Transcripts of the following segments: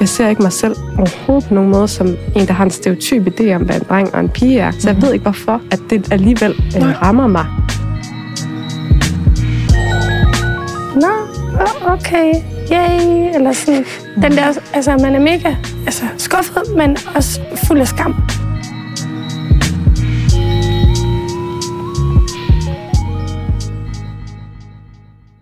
Jeg ser ikke mig selv overhovedet på nogen måde som en, der har en stereotyp idé om, hvad en dreng og en pige er. Så jeg Mhm. ved ikke, hvorfor at det alligevel øh, rammer mig. Nå, okay, yay, eller sådan. Den der, altså man er mega altså, skuffet, men også fuld af skam.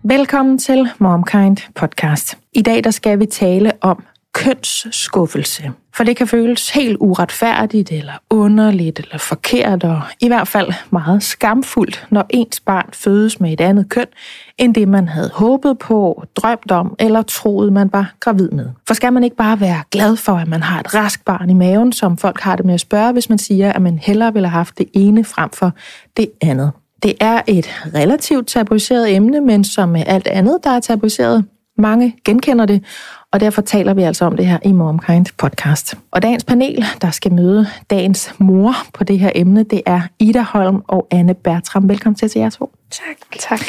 Velkommen til MomKind podcast. I dag der skal vi tale om kønsskuffelse. For det kan føles helt uretfærdigt, eller underligt, eller forkert, og i hvert fald meget skamfuldt, når ens barn fødes med et andet køn, end det man havde håbet på, drømt om, eller troet man var gravid med. For skal man ikke bare være glad for, at man har et rask barn i maven, som folk har det med at spørge, hvis man siger, at man hellere ville have haft det ene frem for det andet. Det er et relativt tabuiseret emne, men som med alt andet, der er tabuiseret, mange genkender det, og derfor taler vi altså om det her i MomKind podcast. Og dagens panel, der skal møde dagens mor på det her emne, det er Ida Holm og Anne Bertram. Velkommen til til jer to. Tak. Tak.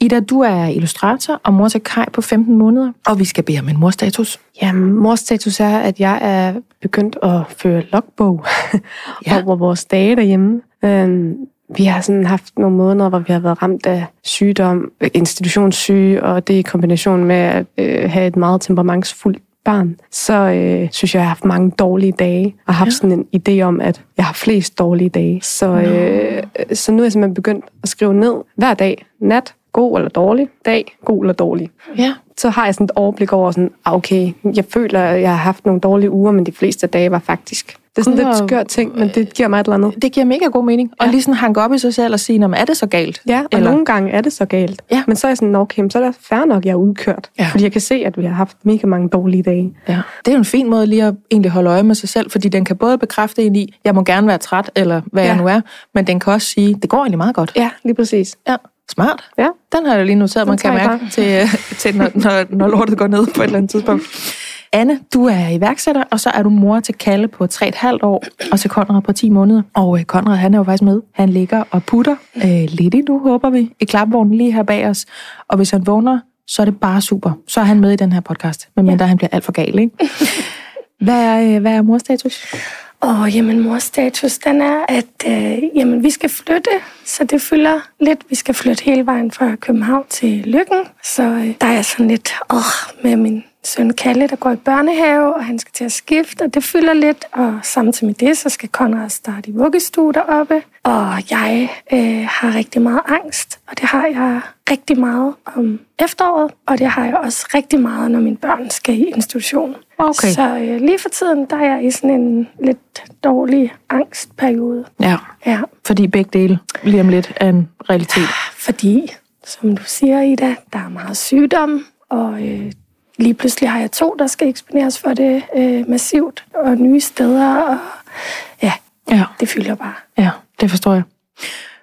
Ida, du er illustrator og mor til Kai på 15 måneder, og vi skal bede om en morstatus. Jamen, mors status er, at jeg er begyndt at føre logbog Ja. ja. over vores dage derhjemme. Øhm, vi har sådan haft nogle måneder, hvor vi har været ramt af sygdom, institutionssyge, og det i kombination med at øh, have et meget temperamentsfuldt barn, så øh, synes jeg, jeg har haft mange dårlige dage, og haft Ja. sådan en idé om, at jeg har flest dårlige dage. Så, øh, så nu er jeg simpelthen begyndt at skrive ned hver dag, nat, god eller dårlig, dag, god eller dårlig Ja. så har jeg sådan et overblik over sådan, ah, okay, jeg føler, at jeg har haft nogle dårlige uger, men de fleste dage var faktisk. Det er sådan lidt skør ting, men det giver mig et eller andet. Det giver mega god mening. Ja. Og lige sådan hanke op i sig selv og sige, "Nå, men er det så galt? Ja, og Eller- nogle gange er det så galt. Ja. Men så er jeg sådan, okay, så er det fair nok, jeg er udkørt. Ja. Fordi jeg kan se, at vi har haft mega mange dårlige dage. Ja. Det er jo en fin måde lige at egentlig holde øje med sig selv, fordi den kan både bekræfte en i, jeg må gerne være træt, eller hvad ja. Jeg nu er, men den kan også sige, det går egentlig meget godt. Ja, lige præcis. Ja, smart. Ja. Den har jeg lige noteret, man Den kan tager jeg mærke, til, øh, til når, når, når lortet går ned på et eller andet tidspunkt. Anne, du er iværksætter, og så er du mor til Kalle på 3,5 år, og til Konrad på 10 måneder. Og øh, Konrad, han er jo faktisk med. Han ligger og putter øh, lidt endnu, håber vi, i klapvognen lige her bag os. Og hvis han vågner, så er det bare super. Så er han med i den her podcast, medmindre ja. han bliver alt for gal, ikke? Hvad er, øh, hvad er morstatus? Og jamen, mors status, den er, at øh, jamen, vi skal flytte, så det fylder lidt. Vi skal flytte hele vejen fra København til Lykken, så øh, der er sådan lidt åh, med min søn Kalle, der går i børnehave, og han skal til at skifte, og det fylder lidt. Og samtidig med det, så skal Konrad starte i vuggestue deroppe. Og jeg øh, har rigtig meget angst, og det har jeg rigtig meget om efteråret, og det har jeg også rigtig meget, når mine børn skal i institution. Okay. Så øh, lige for tiden, der er jeg i sådan en lidt dårlig angstperiode. Ja, Ja, fordi begge dele lige om lidt er en realitet. fordi, som du siger, Ida, der er meget sygdom, og øh, lige pludselig har jeg to, der skal eksponeres for det øh, massivt, og nye steder, og ja, Ja. det fylder bare. Ja, det forstår jeg.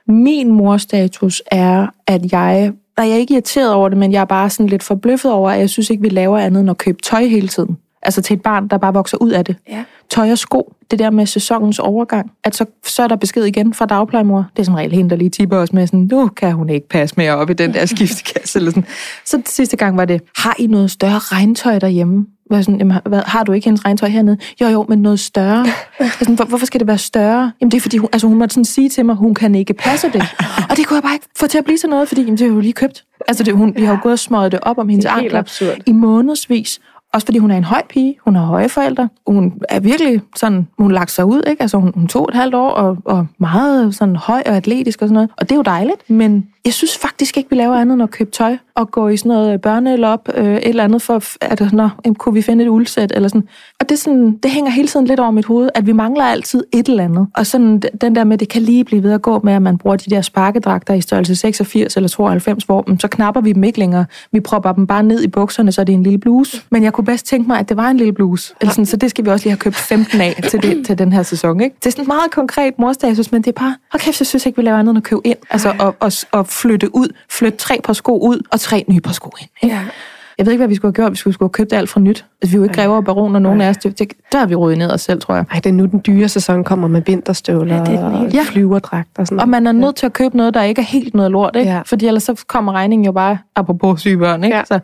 Min morstatus er, at jeg... Nej, jeg er ikke irriteret over det, men jeg er bare sådan lidt forbløffet over, at jeg synes ikke, vi laver andet end at købe tøj hele tiden. Altså til et barn, der bare vokser ud af det. Ja. Tøj og sko, det der med sæsonens overgang, at så, så er der besked igen fra dagplejemor. Det er som regel hende, der lige tipper os med sådan, nu kan hun ikke passe mere op i den der skiftekasse. Eller sådan. Så sidste gang var det, har I noget større regntøj derhjemme? Var sådan, jamen, hvad, har du ikke hendes regntøj hernede? Jo, jo, men noget større. Sådan, Hvor, hvorfor skal det være større? Jamen det er fordi, hun, altså, hun måtte sådan sige til mig, hun kan ikke passe det. Og det kunne jeg bare ikke få til at blive til noget, fordi jamen, det er jo lige købt. Altså det, hun, vi har jo gået og smøget det op om hendes er ankler i månedsvis. Også fordi hun er en høj pige, hun har høje forældre, hun er virkelig sådan, hun lagt sig ud, ikke? Altså hun, hun tog et halvt år og, og meget sådan høj og atletisk og sådan noget. Og det er jo dejligt, men jeg synes faktisk ikke, vi laver andet end at købe tøj og gå i sådan noget øh, børnelop, øh, et eller andet for, at nå, kunne vi finde et uldsæt eller sådan. Og det, sådan, det hænger hele tiden lidt over mit hoved, at vi mangler altid et eller andet. Og sådan den der med, det kan lige blive ved at gå med, at man bruger de der sparkedragter i størrelse 86 eller 92, hvor mm, så knapper vi dem ikke længere. Vi propper dem bare ned i bukserne, så det er en lille bluse. Men jeg kunne bedst tænke mig, at det var en lille bluse. Eller sådan, så det skal vi også lige have købt 15 af til, det, til den her sæson. Ikke? Det er sådan meget konkret morstatus, men det er bare, okay, jeg synes jeg ikke, vi laver andet end at købe ind. Altså og, og, og flytte ud, flytte tre par sko ud og tre nye par sko ind. Ikke? Ja. Jeg ved ikke, hvad vi skulle have gjort. Vi skulle, skulle have købt alt fra nyt. Altså, vi er jo ikke grever og baroner, nogen af os. Det, det, der har vi ryddet ned os selv, tror jeg. Ej, det er nu den dyre sæson kommer med vinterstøvler Ja, det er den og Ja. flyverdragt og sådan Og man er nødt til at købe noget, der ikke er helt noget lort, ikke? Ja. Fordi ellers så kommer regningen jo bare, apropos syge børn, ikke? Ja. Så,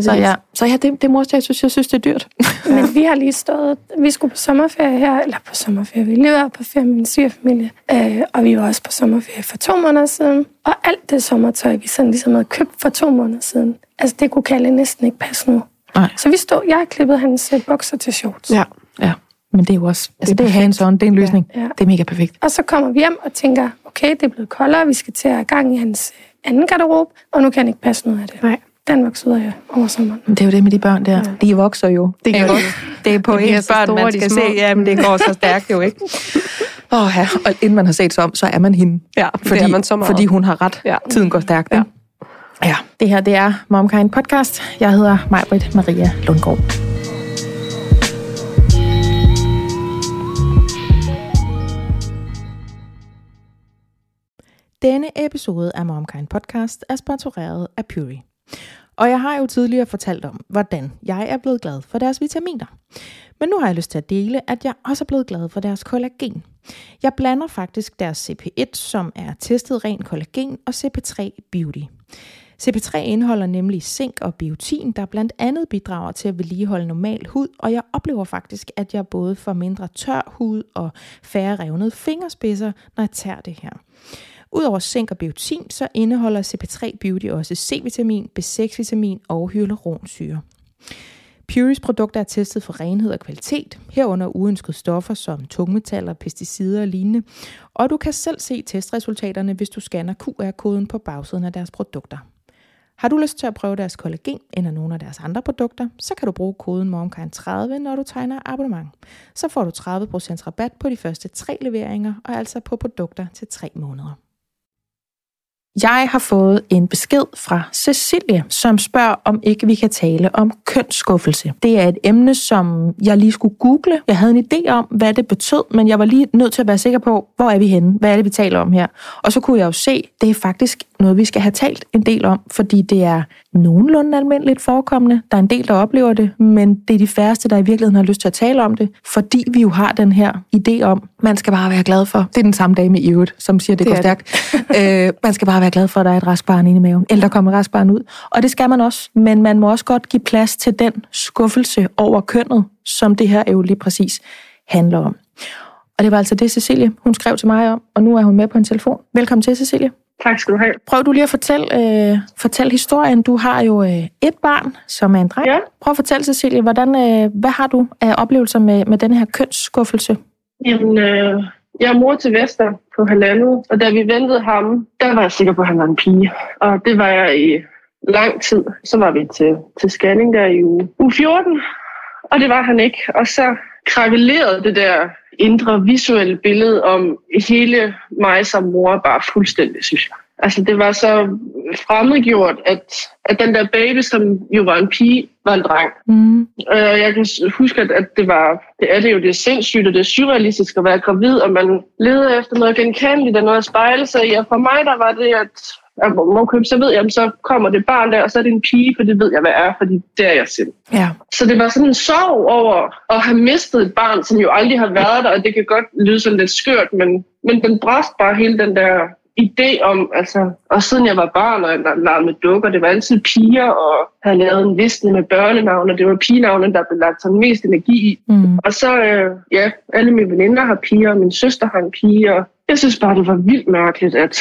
så ja, så ja det, det morste, jeg synes, jeg synes, det er dyrt. Men vi har lige stået, vi skulle på sommerferie her, eller på sommerferie, vi lige var på ferie med min svigerfamilie, øh, og vi var også på sommerferie for to måneder siden. Og alt det sommertøj, vi sådan ligesom havde købt for to måneder siden, altså det kunne Kalle næsten ikke passe nu. Nej. Så vi stod, jeg har klippet hans øh, bukser til shorts. Ja. Ja, men det er jo også, altså det er, perfekt. hands-on, det er en løsning. Ja, ja. Det er mega perfekt. Og så kommer vi hjem og tænker, okay, det er blevet koldere, vi skal til at have gang i hans øh, anden garderobe, og nu kan han ikke passe noget af det. Nej. Den voksede ud af over sommeren. Men det er jo det med de børn der. De vokser jo. Det gør Ikke de. også? Det er på De bliver ens børn, store, man de skal se. Jamen, det går så stærkt jo, ikke? Åh, oh, ja. Og inden man har set sig om, så er man hende. Ja, det er man så meget. fordi hun har ret. Ja. Tiden går stærkt. Ja. Ja. Det her, det er Momkind Podcast. Jeg hedder Majbrit Maria Lundgaard. Denne episode af Momkind Podcast er sponsoreret af Puri. Og jeg har jo tidligere fortalt om, hvordan jeg er blevet glad for deres vitaminer. Men nu har jeg lyst til at dele, at jeg også er blevet glad for deres kollagen. Jeg blander faktisk deres CP1, som er testet ren kollagen, og CP3 Beauty. CP3 indeholder nemlig zink og biotin, der blandt andet bidrager til at vedligeholde normal hud, og jeg oplever faktisk, at jeg både får mindre tør hud og færre revnede fingerspidser, når jeg tager det her. Udover zink og biotin, så indeholder CP3 Beauty også C-vitamin, B6-vitamin og hyaluronsyre. Puris produkter er testet for renhed og kvalitet, herunder uønskede stoffer som tungmetaller, pesticider og lignende, og du kan selv se testresultaterne, hvis du scanner QR-koden på bagsiden af deres produkter. Har du lyst til at prøve deres kollagen eller nogle af deres andre produkter, så kan du bruge koden MOMKIND30, når du tegner abonnement. Så får du 30% rabat på de første tre leveringer, og altså på produkter til 3 måneder. Jeg har fået en besked fra Cecilie, som spørger, om ikke vi kan tale om kønsskuffelse. Det er et emne, som jeg lige skulle google. Jeg havde en idé om, hvad det betød, men jeg var lige nødt til at være sikker på, hvor er vi henne? Hvad er det, vi taler om her? Og så kunne jeg jo se, det er faktisk noget, vi skal have talt en del om, fordi det er nogenlunde almindeligt forekommende. Der er en del, der oplever det, men det er de færreste, der i virkeligheden har lyst til at tale om det, fordi vi jo har den her idé om, man skal bare være glad for. Det er den samme dame i øvrigt, som siger, det, Det går er det. stærkt. øh, man skal bare være glad for, at der er et raskbarn inde i maven, eller der kommer et raskbarn ud. Og det skal man også, men man må også godt give plads til den skuffelse over kønnet, som det her jo lige præcis handler om. Og det var altså det, Cecilie, hun skrev til mig om, og nu er hun med på en telefon. Velkommen til, Cecilie. Tak skal du have. Prøv du lige at fortælle, øh, fortælle historien. Du har jo øh, et barn, som er en dreng. Ja. Prøv at fortælle, Cecilie, hvordan, øh, hvad har du af oplevelser med, med den her kønsskuffelse? Jamen, øh, jeg er mor til Vester på halvandet, og da vi ventede ham, der var jeg sikker på, at han var en pige. Og det var jeg i lang tid. Så var vi til, til scanning der i uge, uge 14, og det var han ikke. Og så krakelerede det der indre visuelle billede om hele mig som mor bare fuldstændig, synes jeg. Altså, det var så fremmedgjort, at, at den der baby, som jo var en pige, var en dreng. Mm. Øh, jeg kan huske, at, at det var, det er det jo, det er sindssygt, og det er surrealistisk at være gravid, og man leder efter noget genkendeligt og noget at spejle sig i. Og for mig, der var det, at, at okay, så ved jeg, så kommer det barn der, og så er det en pige, for det ved jeg, hvad er, fordi det er jeg selv. Ja. Så det var sådan en sorg over at have mistet et barn, som jo aldrig har været der, og det kan godt lyde sådan lidt skørt, men, men den bræst bare hele den der idé om, altså, og siden jeg var barn, og jeg legede med dukker, det var altid piger, og havde lavet en liste med børnenavne, og det var pigenavne, der blev lagt sådan mest energi i. Mm. Og så, øh, ja, alle mine veninder har piger, og min søster har en pige, og jeg synes bare, det var vildt mærkeligt, at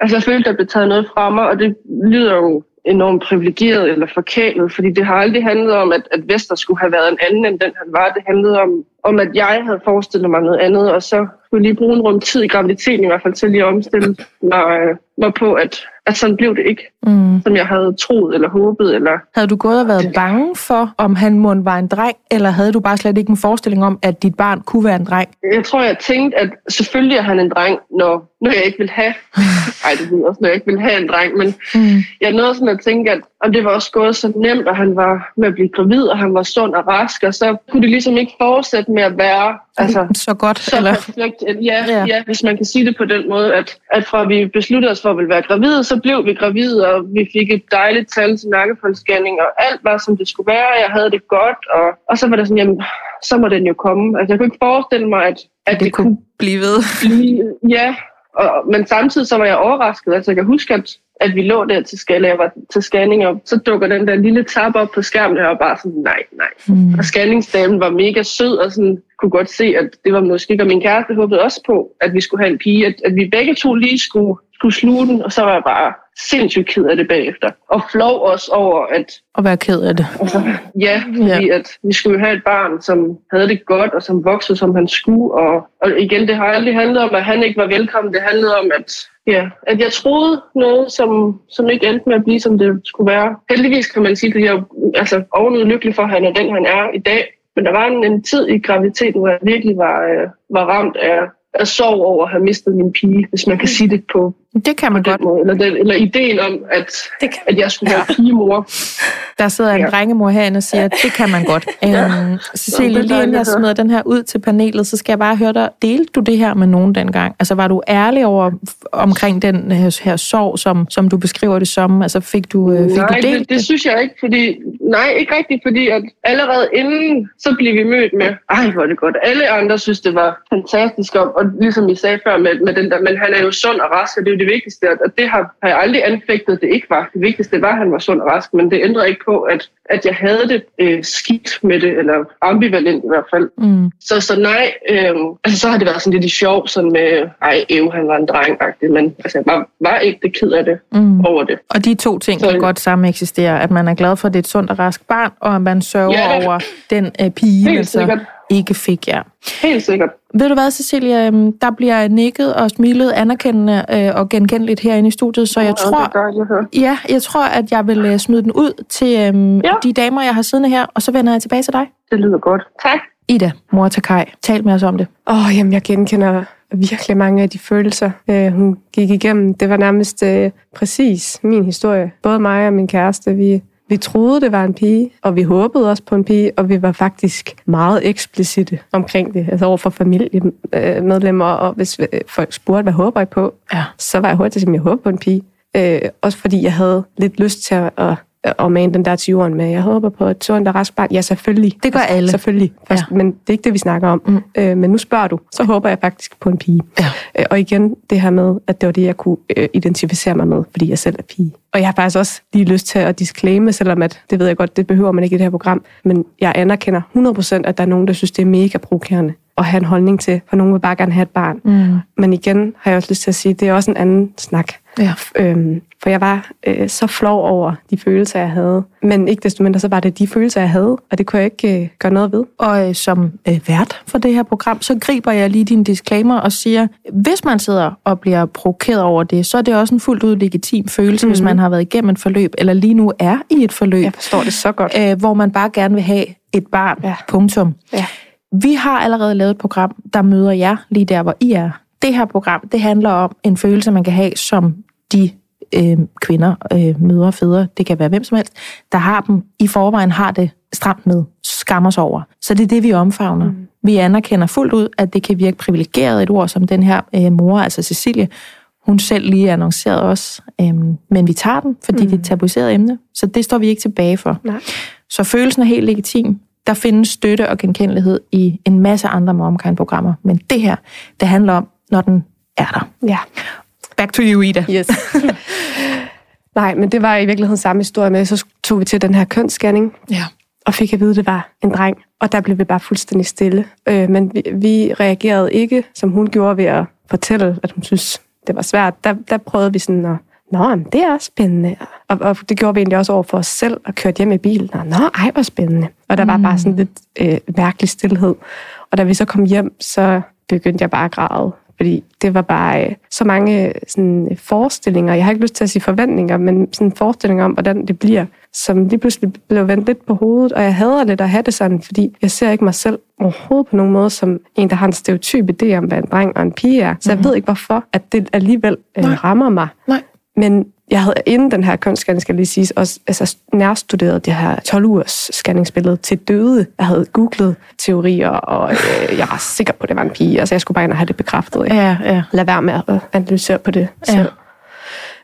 altså, jeg følte, der blev taget noget fra mig, og det lyder jo enormt privilegeret eller forkælet, fordi det har aldrig handlet om, at, at Vester skulle have været en anden end den, han var. Det handlede om, om, at jeg havde forestillet mig noget andet, og så jeg lige bruge en rum tid i graviditeten i hvert fald til lige at omstille mig, øh, mig på, at, at sådan blev det ikke, Mm. som jeg havde troet eller håbet. Eller... Havde du gået og været bange for, om han måtte var en dreng, eller havde du bare slet ikke en forestilling om, at dit barn kunne være en dreng? Jeg tror, jeg tænkte, at selvfølgelig er han en dreng, når, når jeg ikke vil have... Ej, det ved også, når jeg ikke vil have en dreng, men Mm. jeg nåede sådan at tænke, at om det var også gået så nemt, og han var med at blive gravid, og han var sund og rask, og så kunne det ligesom ikke fortsætte med at være altså, så godt, så eller? perfekt. Ja, Ja. ja. hvis man kan sige det på den måde, at, at fra vi besluttede os for at være gravide, så blev vi gravide, og vi fik et dejligt tal til nakkefoldsscanning, og alt var, som det skulle være. Jeg havde det godt, og, og så var det sådan, jamen, så må den jo komme. Altså, jeg kunne ikke forestille mig, at, at Det kunne blive ved. blive, ja, og, men samtidig så var jeg overrasket. Altså, jeg kan huske, at, at vi lå der til, skal, jeg var til scanning, og så dukker den der lille tab op på skærmen, og jeg var bare sådan, nej, nej. Mm. Og scanningsdamen var mega sød, og sådan, kunne godt se, at det var måske ikke, og min kæreste håbede også på, at vi skulle have en pige, at, at vi begge to lige skulle, skulle sluge den, og så var jeg bare sindssygt ked af det bagefter. Og flov også over, at Og være ked af det. Altså, ja, fordi ja. at vi skulle have et barn, som havde det godt, og som voksede, som han skulle. Og, og igen, det har aldrig handlet om, at han ikke var velkommen. Det handlede om, at, ja, at jeg troede noget, som, som ikke endte med at blive, som det skulle være. Heldigvis kan man sige, at jeg er altså, ovenud lykkelig for, at han er den, han er i dag. Men der var en, en tid i graviditeten, hvor jeg virkelig var, øh, var ramt af, af sorg over at have mistet min pige, hvis man kan sige det på Det kan man godt. måde. Eller, den, eller ideen om, at, Det kan at jeg skulle være pigemor. Der sidder en Ja. drengemor herinde og siger, at det kan man godt. Øhm, Cecilie, lige inden jeg smider den her ud til panelet, så skal jeg bare høre dig. Delte du det her med nogen dengang? Altså var du ærlig over omkring den her, her sorg, som, som du beskriver det som? Altså fik du, øh, fik nej, du delt det, det synes jeg ikke, fordi, nej, ikke rigtigt, fordi at allerede inden, så blev vi mødt med, ej, hvor er det godt. Alle andre synes, det var fantastisk, og, og ligesom I sagde før, med, med den der, men han er jo sund og rask, og det er jo det vigtigste, og det har, har jeg aldrig anfægtet, det ikke var. Det vigtigste var, at han var sund og rask, men det ændrer ikke på, at, at jeg havde det øh, skidt med det, eller ambivalent i hvert fald. Mm. Så, så nej, øh, altså så har det været sådan lidt i sjov, sådan med, ej, Ev, han var en dreng men altså, jeg var, var ægte ked af det Mm. over det. Og de to ting Så- kan godt sammen eksistere. At man er glad for, at det er et sundt og rask barn, og at man sørger Ja, det- over den øh, pige, man så sikkert. Ikke fik. Ja. Helt sikkert. Ved du hvad, Cecilia? Øhm, Der bliver nikket og smilet anerkendende øh, og genkendeligt herinde i studiet, så jeg Ja, tror, høre. Ja, jeg tror, at jeg vil øh, smide den ud til øhm, ja. Ja. de damer, jeg har siddende her, og så vender jeg tilbage til dig. Det lyder godt. Tak. Ida, mor til Kai, tal med os om det. Åh, oh, jamen, jeg genkender virkelig mange af de følelser, øh, hun gik igennem. Det var nærmest øh, præcis min historie. Både mig og min kæreste, vi, vi troede, det var en pige, og vi håbede også på en pige, og vi var faktisk meget eksplicite omkring det, altså over for familiemedlemmer, og hvis øh, folk spurgte, hvad håber I på, Ja. så var jeg hurtigt til at jeg håber på en pige. Øh, også fordi jeg havde lidt lyst til at, at mane den der til jorden med, jeg håber på et sundt og rask barn. Ja, selvfølgelig. Det gør alle. Selvfølgelig. Først, ja. Men det er ikke det, vi snakker om. Mm. Øh, men nu spørger du, så håber jeg faktisk på en pige. Ja. Øh, og igen, det her med, at det var det, jeg kunne øh, identificere mig med, fordi jeg selv er pige. Og jeg har faktisk også lige lyst til at disclaime, selvom at, det ved jeg godt, det behøver man ikke i det her program, men jeg anerkender 100% at der er nogen, der synes, det er mega provokerende at have en holdning til, for nogen vil bare gerne have et barn. Mm. Men igen har jeg også lyst til at sige, det er også en anden snak. Ja. Øhm, for jeg var øh, så flov over de følelser, jeg havde. Men ikke desto mindre, så var det de følelser, jeg havde, og det kunne jeg ikke øh, gøre noget ved. Og øh, som øh, vært for det her program, så griber jeg lige din disclaimer og siger, hvis man sidder og bliver provokeret over det, så er det også en fuldt ud legitim følelse, mm-hmm. hvis man har været igennem et forløb, eller lige nu er i et forløb, Jeg forstår det så godt. øh, hvor man bare gerne vil have et barn. Ja. Punktum. Ja. Vi har allerede lavet et program, der møder jer lige der, hvor I er. Det her program, det handler om en følelse, man kan have som de øh, kvinder, øh, mødre, fædre, det kan være hvem som helst, der har dem i forvejen har det stramt med, skammer sig over. Så det er det, vi omfavner. Mm. Vi anerkender fuldt ud, at det kan virke privilegeret et ord som den her øh, mor, altså Cecilie, hun selv lige annoncerede os. Øhm, men vi tager den, fordi mm. det er et tabuiseret emne, så det står vi ikke tilbage for. Nej. Så følelsen er helt legitim. Der findes støtte og genkendelighed i en masse andre momkind-programmer. Men det her, det handler om, når den er der. Ja. Back to you, Ida. Yes. Nej, men det var i virkeligheden samme historie med, så tog vi til den her kønsscanning, Ja. og fik at vide, at det var en dreng. Og der blev vi bare fuldstændig stille. Øh, men vi, vi reagerede ikke, som hun gjorde ved at fortælle, at hun synes, det var svært. Der, der prøvede vi sådan at, nå, men det er også spændende. Og, og det gjorde vi egentlig også over for os selv, og kørte hjem i bilen. Og, nå, ej, hvor spændende. Og der var bare sådan lidt øh, mærkelig stillhed. Og da vi så kom hjem, så begyndte jeg bare at græde. Fordi det var bare øh, så mange øh, sådan, øh, forestillinger. Jeg har ikke lyst til at sige forventninger, men sådan forestillinger om, hvordan det bliver, som lige pludselig blev vendt lidt på hovedet. Og jeg hader lidt at have det sådan, fordi jeg ser ikke mig selv overhovedet på nogen måde som en, der har en stereotyp idé om, hvad en dreng og en pige er. Så jeg ved ikke, hvorfor at det alligevel øh, Nej. rammer mig. Nej. Men jeg havde inden den her kønsscanning, skal lige sige, også altså, nærstuderet det her 12-ugers scanningsbillede til døde. Jeg havde googlet teorier, og øh, jeg var sikker på, at det var en pige. Altså, jeg skulle bare ind og have det bekræftet. Ikke? Ja, ja. Lad være med at analysere på det selv. Ja.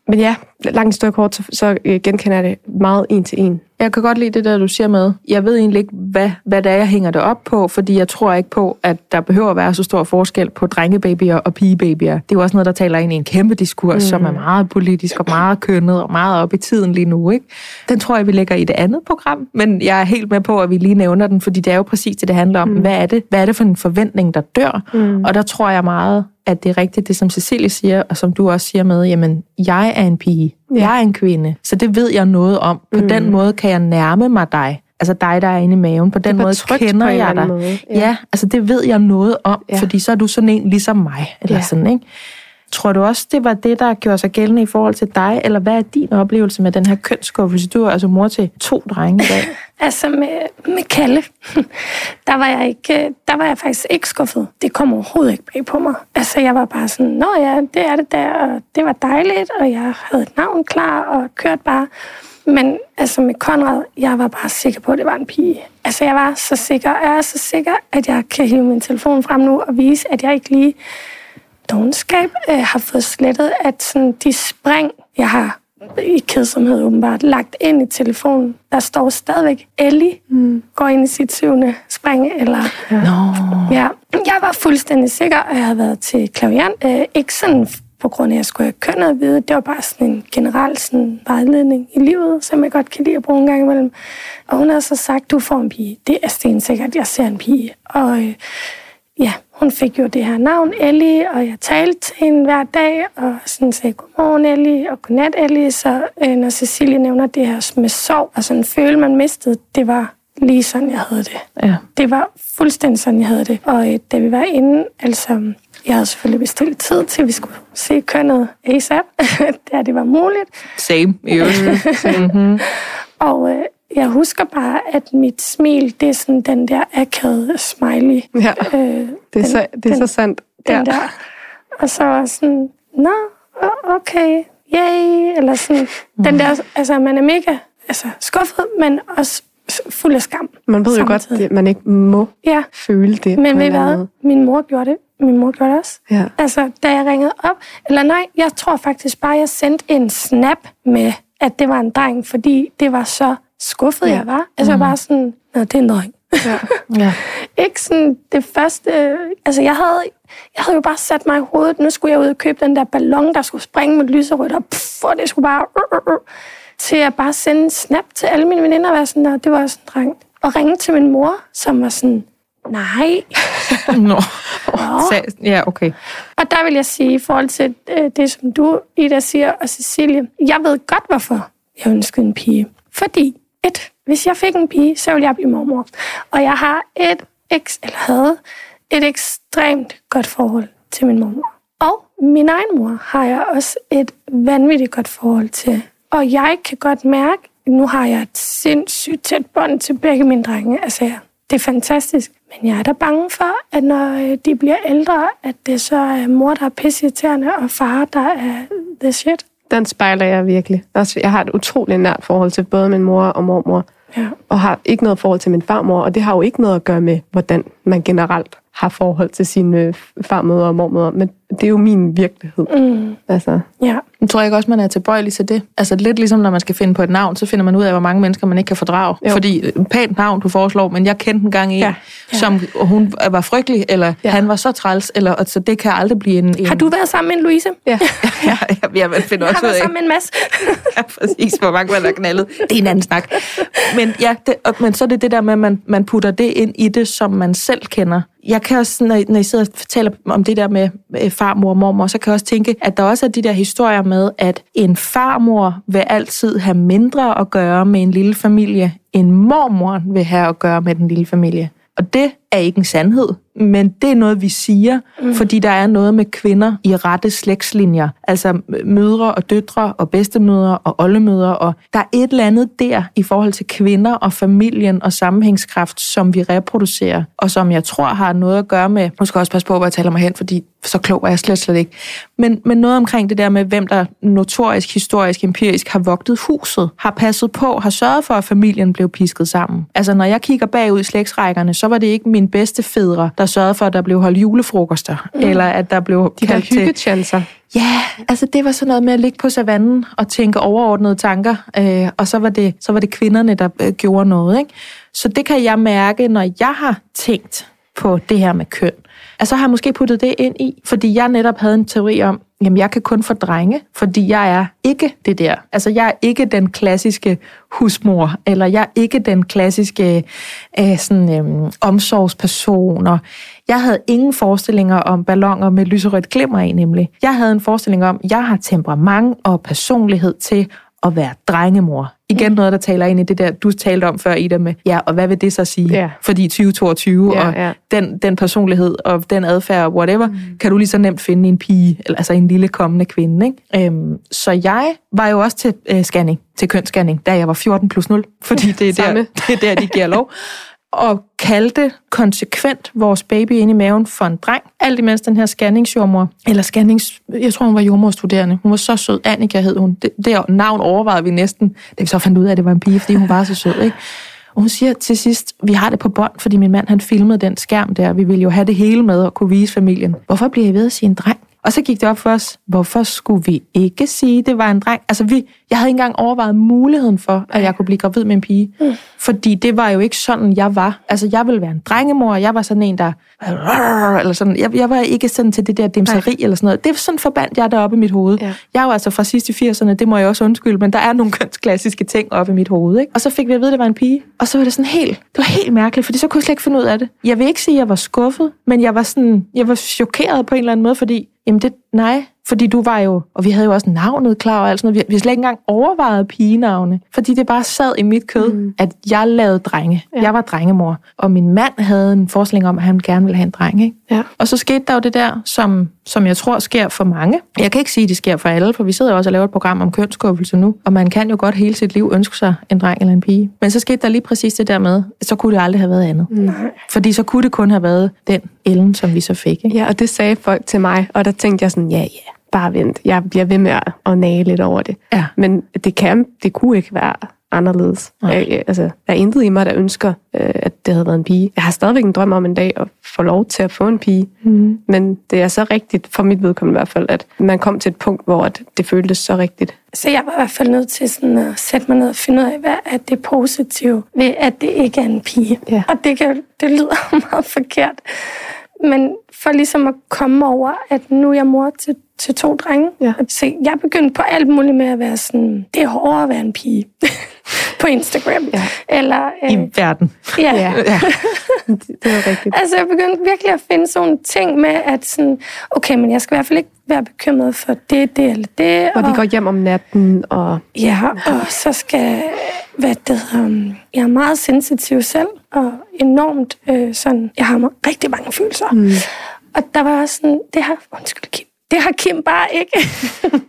Men ja, langt stykke kort, så, så øh, genkender jeg det meget en til en. Jeg kan godt lide det der, du siger med. Jeg ved egentlig ikke, hvad, hvad det er, jeg hænger det op på, fordi jeg tror ikke på, at der behøver at være så stor forskel på drengebabyer og pigebabyer. Det er jo også noget, der taler ind i en kæmpe diskurs, mm. som er meget politisk og meget kønnet og meget op i tiden lige nu. Ikke? Den tror jeg, vi lægger i det andet program, men jeg er helt med på, at vi lige nævner den, fordi det er jo præcis det, det handler om. Mm. Hvad, er det? hvad er det for en forventning, der dør? Mm. Og der tror jeg meget, at det er rigtigt, det som Cecilie siger, og som du også siger med, jamen, jeg er en pige, ja. jeg er en kvinde, så det ved jeg noget om. På mm. den måde kan jeg nærme mig dig. Altså dig, der er inde i maven. På den måde kender på jeg dig. Måde. Ja. ja, altså det ved jeg noget om, ja. fordi så er du sådan en ligesom mig. Eller ja. sådan, ikke? Tror du også, det var det, der gjorde sig gældende i forhold til dig, eller hvad er din oplevelse med den her kønsskuffelse? Du er altså mor til to drenge i dag. altså med, med Kalle, der var, jeg ikke, der var jeg faktisk ikke skuffet. Det kom overhovedet ikke bag på mig. Altså jeg var bare sådan, nå ja, det er det der, og det var dejligt, og jeg havde et navn klar, og kørte bare. Men altså med Konrad, jeg var bare sikker på, at det var en pige. Altså jeg var så sikker, jeg er så sikker, at jeg kan hive min telefon frem nu og vise, at jeg ikke lige dogenskab øh, har fået slettet, at sådan, de spring, jeg har i kedsomhed åbenbart, lagt ind i telefonen. Der står stadigvæk Ellie mm. går ind i sit syvende spring. Eller, ja. No. ja. Jeg var fuldstændig sikker, at jeg havde været til klavian. Øh, ikke sådan på grund af, at jeg skulle have kønnet at vide. Det var bare sådan en generel sådan, vejledning i livet, som jeg godt kan lide at bruge en gang imellem. Og hun har så sagt, du får en pige. Det er stensikkert, jeg ser en pige. Og øh, ja, hun fik jo det her navn, Ellie, og jeg talte til hende hver dag, og sådan sagde, godmorgen Ellie, og godnat Ellie. Så øh, når Cecilie nævner det her med sorg, og sådan føle, man mistede, det var lige sådan, jeg havde det. Ja. Det var fuldstændig sådan, jeg havde det. Og øh, da vi var inde, altså, jeg havde selvfølgelig bestilt tid til, at vi skulle se kønnet ASAP, da det var muligt. Same, i mm-hmm. Og øh, jeg husker bare, at mit smil, det er sådan den der akavede smiley. Ja, øh, det er, den, så, det er den, så sandt. Den ja. der. Og så var sådan, nå, okay, yay, eller sådan. Mm. Den der, altså man er mega altså, skuffet, men også fuld af skam. Man ved jo samtidig. godt, at man ikke må ja. føle det. Men ved hvad? Min mor gjorde det. Min mor gjorde det også. Ja. Altså, da jeg ringede op, eller nej, jeg tror faktisk bare, jeg sendte en snap med, at det var en dreng, fordi det var så skuffet, ja. jeg var. Altså, mm. bare sådan, nå, det er en dreng. Ja. ja. ikke sådan det første... Altså, jeg havde, jeg havde jo bare sat mig i hovedet, nu skulle jeg ud og købe den der ballon, der skulle springe med lyserødt, og, pff, og det skulle bare... Uh, uh, uh, til at bare sende en snap til alle mine veninder, og være sådan, det var sådan en dreng. Og ringe til min mor, som var sådan, nej. Nå. ja, okay. Og der vil jeg sige, i forhold til det, som du, Ida, siger, og Cecilie, jeg ved godt, hvorfor jeg ønskede en pige. Fordi, et, hvis jeg fik en pige, så ville jeg blive mormor. Og jeg har et, eller havde et ekstremt godt forhold til min mormor. Og min egen mor har jeg også et vanvittigt godt forhold til. Og jeg kan godt mærke, at nu har jeg et sindssygt tæt bånd til begge mine drenge. Altså, det er fantastisk. Men jeg er da bange for, at når øh, de bliver ældre, at det så er mor, der er pisseirriterende, og far, der er the shit. Den spejler jeg virkelig. Også, jeg har et utroligt nært forhold til både min mor og mormor. Ja. Og har ikke noget forhold til min farmor, og det har jo ikke noget at gøre med, hvordan man generelt har forhold til sine farmødre og mormødre, men det er jo min virkelighed. Mm. Altså. Ja. Jeg tror ikke også, man er tilbøjelig til det. Altså lidt ligesom, når man skal finde på et navn, så finder man ud af, hvor mange mennesker man ikke kan fordrage. Jo. Fordi øh, pænt navn, du foreslår, men jeg kendte en gang en, ja. som hun var frygtelig, eller ja. han var så træls, eller, så altså, det kan aldrig blive en, en... Har du været sammen med en Louise? Ja. ja, ja, ja man finder jeg også har været sammen med en masse. ja, præcis, hvor mange man har knaldet. Det er en anden snak. Men, ja, det, men så er det det der med, at man, man putter det ind i det, som man selv kender. Jeg kan også, når, når I sidder og fortæller om det der med øh, farmor og mormor, så kan jeg også tænke, at der også er de der historier med, at en farmor vil altid have mindre at gøre med en lille familie, end mormor vil have at gøre med den lille familie. Og det er ikke en sandhed, men det er noget, vi siger, mm. fordi der er noget med kvinder i rette slægtslinjer. Altså mødre og døtre og bedstemødre og oldemødre. Og der er et eller andet der i forhold til kvinder og familien og sammenhængskraft, som vi reproducerer, og som jeg tror har noget at gøre med, nu skal jeg også passe på, hvor jeg taler mig hen, fordi så klog er jeg slet, slet ikke, men, men noget omkring det der med, hvem der notorisk, historisk, empirisk har vogtet huset, har passet på, har sørget for, at familien blev pisket sammen. Altså når jeg kigger bagud i slægtsrækkerne, så var det ikke min bedste fædre, der sørgede for, at der blev holdt julefrokoster, mm. eller at der blev De der hyggechancer. Ja, altså det var sådan noget med at ligge på savannen og tænke overordnede tanker, øh, og så var, det, så var det kvinderne, der øh, gjorde noget. Ikke? Så det kan jeg mærke, når jeg har tænkt på det her med køn. Altså har jeg måske puttet det ind i, fordi jeg netop havde en teori om, jamen jeg kan kun få drenge, fordi jeg er ikke det der. Altså jeg er ikke den klassiske husmor, eller jeg er ikke den klassiske øh, sådan, øh, omsorgsperson, og jeg havde ingen forestillinger om ballonger med lyserødt glimmer i, nemlig. Jeg havde en forestilling om, at jeg har temperament og personlighed til at være drengemor. Igen noget, der taler ind i det der, du talte om før, Ida, med, ja, og hvad vil det så sige? Ja. Fordi 2022, Ja, og ja. Den, den personlighed og den adfærd og whatever, mm. kan du lige så nemt finde en pige, altså en lille kommende kvinde. Ikke? Øhm, så jeg var jo også til øh, scanning, til kønsscanning, da jeg var 14 plus 0, fordi det er, der, det er der, de giver lov. Og kaldte konsekvent vores baby ind i maven for en dreng. Alt imens den her scanningsjordmor, eller scannings, jeg tror hun var jordmorstuderende, hun var så sød, Annika hed hun. Det, det navn overvejede vi næsten, da vi så fandt ud af, at det var en pige, fordi hun var så sød. Ikke? Og hun siger til sidst, vi har det på bånd, fordi min mand han filmede den skærm der. Vi ville jo have det hele med og kunne vise familien. Hvorfor bliver I ved at sige en dreng? Og så gik det op for os, hvorfor skulle vi ikke sige, at det var en dreng? Altså, vi, jeg havde ikke engang overvejet muligheden for, at jeg kunne blive gravid med en pige. Mm. Fordi det var jo ikke sådan, jeg var. Altså, jeg ville være en drengemor, og jeg var sådan en, der... Eller sådan. Jeg, jeg var ikke sådan til det der dimseri eller sådan noget. Det er sådan forbandt jeg deroppe i mit hoved. Ja. Jeg er jo altså fra sidst i 80'erne, det må jeg også undskylde, men der er nogle kønsklassiske ting oppe i mit hoved. Ikke? Og så fik vi at vide, at det var en pige. Og så var det sådan helt, det var helt mærkeligt, fordi så kunne jeg slet ikke finde ud af det. Jeg vil ikke sige, at jeg var skuffet, men jeg var sådan, jeg var chokeret på en eller anden måde, fordi, jamen det, nej, fordi du var jo, og vi havde jo også navnet klar og alt sådan noget. Vi, vi har slet ikke engang overvejet pigenavne, fordi det bare sad i mit kød, mm. at jeg lavede drenge. Ja. Jeg var drengemor, og min mand havde en forestilling om, at han gerne ville have en dreng. Ikke? Ja. Og så skete der jo det der, som, som jeg tror sker for mange. Jeg kan ikke sige, at det sker for alle, for vi sidder jo også og laver et program om kønsskuffelse nu, og man kan jo godt hele sit liv ønske sig en dreng eller en pige. Men så skete der lige præcis det der med, så kunne det aldrig have været andet. Nej. Fordi så kunne det kun have været den Ellen, som vi så fik. Ikke? Ja, og det sagde folk til mig, og der tænkte jeg sådan, ja, ja, bare vent. Jeg bliver ved med at, nage lidt over det. Ja. Men det kan, det kunne ikke være anderledes. Nej. Jeg, jeg- altså, der er intet i mig, der ønsker, øh, at det havde været en pige. Jeg har stadigvæk en drøm om en dag at få lov til at få en pige. Mm. Men det er så rigtigt, for mit vedkommende i hvert fald, at man kom til et punkt, hvor det føltes så rigtigt. Så jeg var i hvert fald nødt til sådan at sætte mig ned og finde ud af, hvad er det positive ved, at det ikke er en pige. Ja. Og det, kan, det lyder meget forkert. Men for ligesom at komme over, at nu er jeg mor til, til to drenge. Ja. Så jeg begyndte på alt muligt med at være sådan, det er hårdere at være en pige på Instagram. Ja. Eller, øh, I verden. ja. Ja. Ja. Det, var rigtigt. Altså, jeg begyndte virkelig at finde sådan ting med, at sådan, okay, men jeg skal i hvert fald ikke være bekymret for det, det eller det. Hvor de går hjem om natten, og Ja, og så skal, hvad det hedder, jeg er meget sensitiv selv, og enormt øh, sådan, jeg har rigtig mange følelser. Mm. Og der var også sådan, det har, undskyld Kim, det har Kim bare ikke.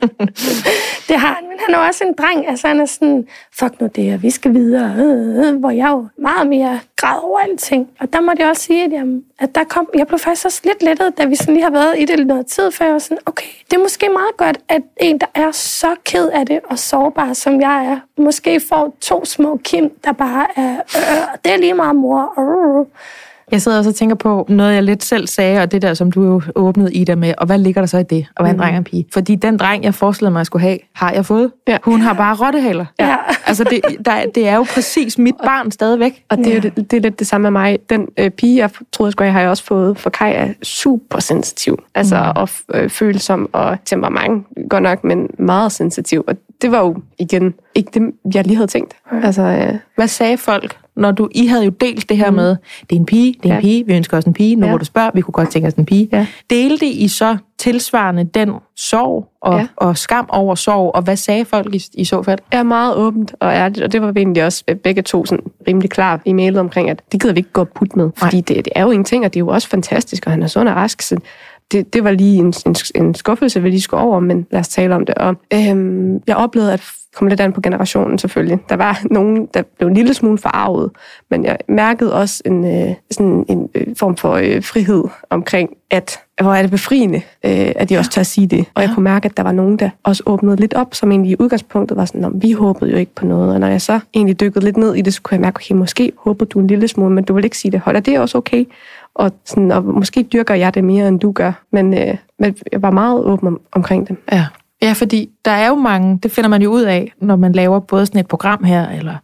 det har han, men han er også en dreng, altså han er sådan, fuck nu det, og vi skal videre, øh, øh, hvor jeg jo meget mere græd over alting. Og der måtte jeg også sige, at, jamen, at der kom, jeg blev faktisk også lidt lettet, da vi sådan lige har været i det noget tid, for jeg var sådan, okay, det er måske meget godt, at en, der er så ked af det og sårbar, som jeg er, måske får to små Kim, der bare er, øh, det er lige meget mor, øh, Jeg sidder også og tænker på noget, jeg lidt selv sagde, og det der, som du jo åbnede i der med, og hvad ligger der så i det, og hvad en dreng og en pige? Fordi den dreng, jeg forestillede mig, at jeg skulle have, har jeg fået. Ja. Hun har bare rottehaler. Ja. Altså, det, der, det er jo præcis mit barn stadigvæk. Og det er, jo det, det er lidt det samme med mig. Den øh, pige, jeg troede, jeg skulle have, har jeg også fået, for Kai er super sensitiv. Altså, mm. og øh, følsom og temperament, godt nok, men meget sensitiv. Og det var jo igen ikke det, jeg lige havde tænkt. Altså, øh, Hvad sagde folk, når du, I havde jo delt det her mm. med, det er en pige, det er en Ja. pige, vi ønsker os en pige, nu Ja. hvor du spørger, vi kunne godt tænke os en pige. Ja. Delte I så tilsvarende den sorg og, Ja. og skam over sorg, og hvad sagde folk i, i så fald? er meget åbent og ærligt, og det var vi egentlig også begge to sådan rimelig klar i mailet omkring, at det gider vi ikke gå putte med, fordi det, det er jo ingenting, og det er jo også fantastisk, og han er sund og rask, så det, det var lige en, en, en skuffelse, vi lige skulle over, men lad os tale om det. Og øhm, jeg oplevede at komme lidt an på generationen selvfølgelig. Der var nogen, der blev en lille smule forarvet, men jeg mærkede også en, øh, sådan en øh, form for øh, frihed omkring, at hvor er det befriende, øh, at de også tør at sige det. Og jeg kunne mærke, at der var nogen, der også åbnede lidt op, som egentlig i udgangspunktet var sådan, "Nå, vi håbede jo ikke på noget. Og når jeg så egentlig dykkede lidt ned i det, så kunne jeg mærke, okay, måske håbede du en lille smule, men du vil ikke sige det højt, og det er også okay. Og, sådan, og måske dyrker jeg det mere, end du gør. Men, øh, men jeg var meget åben om, omkring det. Ja ja, fordi der er jo mange, det finder man jo ud af, når man laver både sådan et program her, eller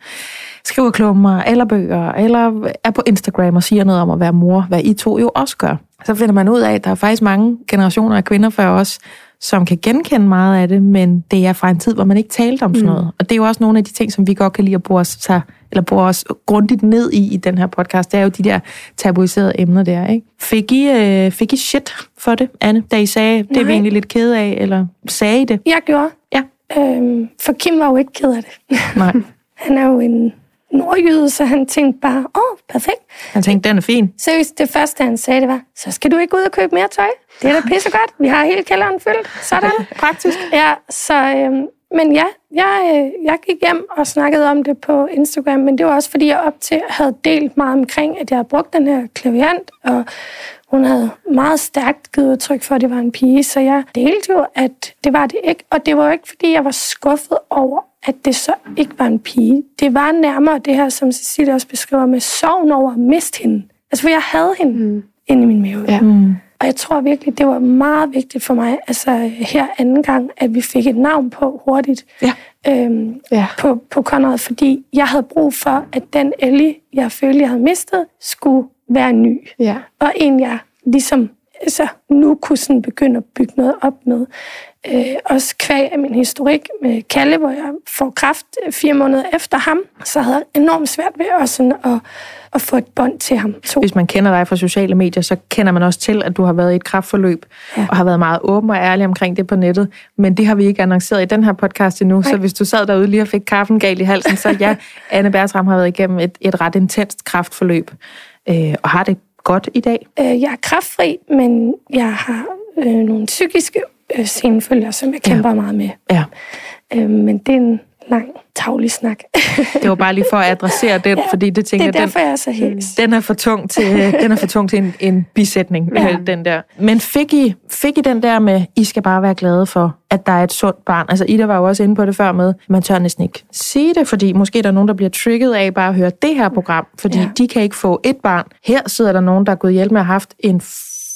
skriver klummer, eller bøger, eller er på Instagram og siger noget om at være mor, hvad I to jo også gør. Så finder man ud af, at der er faktisk mange generationer af kvinder før os, som kan genkende meget af det, men det er fra en tid, hvor man ikke talte om sådan noget. Og det er jo også nogle af de ting, som vi godt kan lide at bore os, sig, eller bore os grundigt ned i i den her podcast. Det er jo de der tabuiserede emner der. Ikke? Fik, I, øh, fik I shit for det, Anne, da I sagde, det er vi egentlig lidt kede af, eller sagde I det? Jeg gjorde. Ja. Øhm, for Kim var jo ikke ked af det. Nej. Han er jo en nordjyde, så han tænkte bare, åh, oh, perfekt. Han tænkte, den er fin. Seriøst, det første, han sagde, det var, så skal du ikke ud og købe mere tøj. Det er da pissegodt. Vi har hele kælderen fyldt. Sådan. Praktisk. Ja, så, øhm, men ja, jeg, øh, jeg gik hjem og snakkede om det på Instagram, men det var også, fordi jeg op til havde delt meget omkring, at jeg havde brugt den her klaviant, og hun havde meget stærkt givet udtryk for, at det var en pige, så jeg delte jo, at det var det ikke. Og det var jo ikke, fordi jeg var skuffet over, at det så ikke var en pige. Det var nærmere det her, som Cecilie også beskriver, med sorgen over at miste hende. Altså, for jeg havde hende mm. inde i min mave. Ja. Mm. Og jeg tror virkelig, det var meget vigtigt for mig, altså her anden gang, at vi fik et navn på hurtigt Ja. øhm, Ja. på, på Conrad, fordi jeg havde brug for, at den Ellie, jeg følte, jeg havde mistet, skulle være ny. Ja. Og en, jeg ligesom altså, nu kunne sådan begynde at bygge noget op med. Øh, også kvæg af min historik med Kalle, hvor jeg får kraft fire måneder efter ham, så havde jeg enormt svært ved også sådan at, at få et bånd til ham. To. Hvis man kender dig fra sociale medier, så kender man også til, at du har været i et kraftforløb, ja. Og har været meget åben og ærlig omkring det på nettet. Men det har vi ikke annonceret i den her podcast endnu, Nej. så hvis du sad derude lige og fik kaffen galt i halsen, så ja, Anne Bertram har været igennem et, et ret intenst kraftforløb, øh, og har det godt i dag. Øh, jeg er kraftfri, men jeg har øh, nogle psykiske øh, senfølger, som jeg kæmper ja. meget med. Ja. Øh, men det er en lang, taglig snak. Det var bare lige for at adressere den, Ja, fordi det tænker det er derfor, jeg er så hæs. den, den er for tung til, den er for tung til en, en bisætning, ja. Den der. Men fik I, fik I den der med, I skal bare være glade for, at der er et sundt barn? Altså Ida var jo også inde på det før med, man tør næsten ikke sige det, fordi måske der er nogen, der bliver trigget af bare at høre det her program, fordi. Ja. de kan ikke få et barn. Her sidder der nogen, der er gået hjælp med at have haft en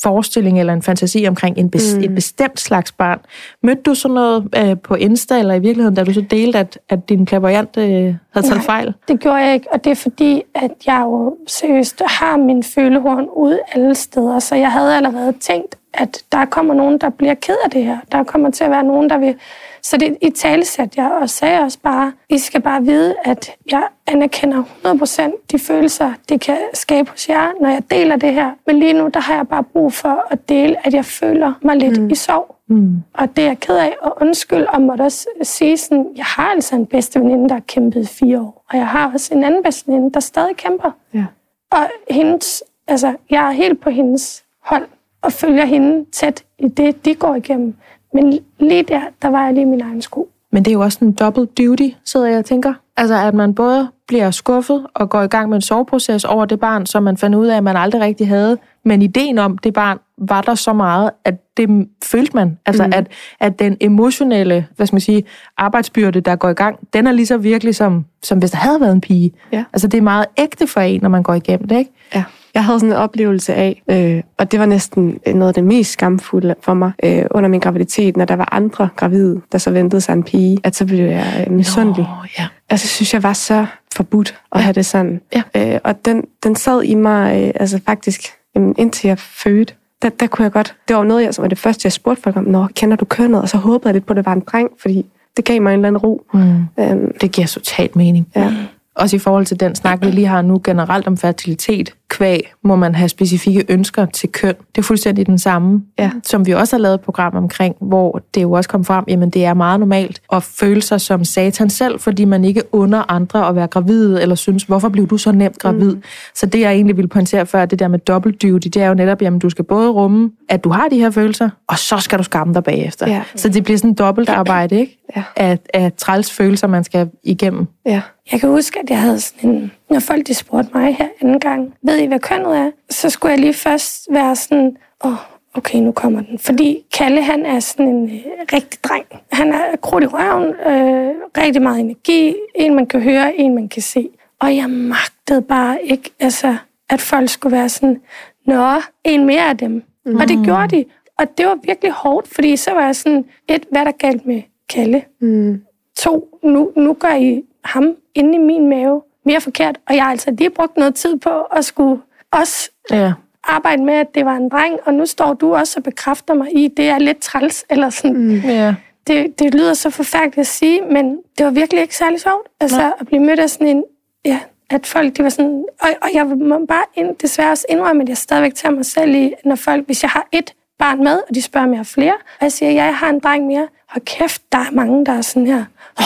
forestilling eller en fantasi omkring en bes, mm. et bestemt slags barn. Mødte du sådan noget øh, på Insta, eller i virkeligheden, da du så delte, at, at din klaverjant øh, havde taget Nej. fejl? Det gjorde jeg ikke, og det er fordi, at jeg jo seriøst har min følehorn ude alle steder, så jeg havde allerede tænkt, at der kommer nogen, der bliver ked af det her. Der kommer til at være nogen, der vil... Så det i tale satte jeg og sagde også bare, I skal bare vide, at jeg anerkender 100% de følelser, det kan skabe hos jer, når jeg deler det her. Men lige nu, der har jeg bare brug for at dele, at jeg føler mig lidt mm. i sorg. Mm. Og det er jeg ked af, og undskyld, og måtte også sige sådan, jeg har altså en bedste veninde, der har kæmpet i fire år, og jeg har også en anden bedste veninde, der stadig kæmper. Ja. Og hendes, altså, jeg er helt på hendes hold, og følger hende tæt i det, de går igennem. Men lige der, der var jeg lige i min egen sko. Men det er jo også en double duty, sidder jeg og tænker. Altså, at man både bliver skuffet og går i gang med en soveproces over det barn, som man fandt ud af, at man aldrig rigtig havde. Men ideen om det barn var der så meget, at det følte man. Altså, mm. at, at den emotionelle, hvad skal man sige, arbejdsbyrde, der går i gang, den er lige så virkelig som, som hvis der havde været en pige. Ja. Altså, det er meget ægte for en, når man går igennem det, ikke? Ja. Jeg havde sådan en oplevelse af, øh, og det var næsten noget af det mest skamfulde for mig øh, under min graviditet, når der var andre gravide, der så ventede sig en pige, at så blev jeg øh, misundelig. Nå, ja. Altså, synes jeg var så forbudt at Ja. have det sådan. Ja. Øh, og den, den sad i mig, øh, altså faktisk, jamen, indtil jeg fødte. Der, der kunne jeg godt, det var noget, jeg, som var det første, jeg spurgte folk om, Nå, kender du kønnet? Og så håbede jeg lidt på, at det var en dreng, fordi det gav mig en eller anden ro. Mm. Øhm, Det giver totalt mening. ja. Også i forhold til den snak, vi lige har nu generelt om fertilitet, kvæg, må man have specifikke ønsker til køn. Det er fuldstændig den samme, Ja. som vi også har lavet et program omkring, hvor det jo også kom frem, jamen det er meget normalt at føle sig som satan selv, fordi man ikke under andre at være gravid, eller synes, hvorfor blev du så nemt gravid? Mm. Så det, jeg egentlig ville pointere før, det der med dobbelt duty, det er jo netop, jamen du skal både rumme, at du har de her følelser, og så skal du skamme dig bagefter. Ja. Så det bliver sådan dobbelt arbejde, ikke? Ja. Af, af træls følelser, man skal igennem. Ja. Jeg kan huske, at jeg havde sådan en... Når folk de spurgte mig her anden gang, ved I, hvad kønnet er? Så skulle jeg lige først være sådan, åh, oh, okay, nu kommer den. Fordi Kalle, han er sådan en øh, rigtig dreng. Han er krudt i røven, øh, rigtig meget energi, en man kan høre, en man kan se. Og jeg magtede bare ikke, altså, at folk skulle være sådan, nå, en mere af dem. Mm. Og det gjorde de. Og det var virkelig hårdt, fordi så var jeg sådan, et, hvad er der galt med Kalle? Mm. To, nu, nu gør I ham inde i min mave mere forkert, og jeg har altså lige brugt noget tid på at skulle også Ja. arbejde med, at det var en dreng, og nu står du også og bekræfter mig i, det er lidt træls, eller sådan. Mm. Ja. Det, det lyder så forfærdeligt at sige, men det var virkelig ikke særlig sjovt, altså at blive mødt af sådan en, ja, at folk, de var sådan, og, og jeg må bare ind, desværre også indrømme, at jeg stadigvæk tager mig selv i, når folk, hvis jeg har et barn med, og de spørger, om jeg har flere, og jeg siger, ja, jeg har en dreng mere, og kæft, der er mange, der er sådan her, oh,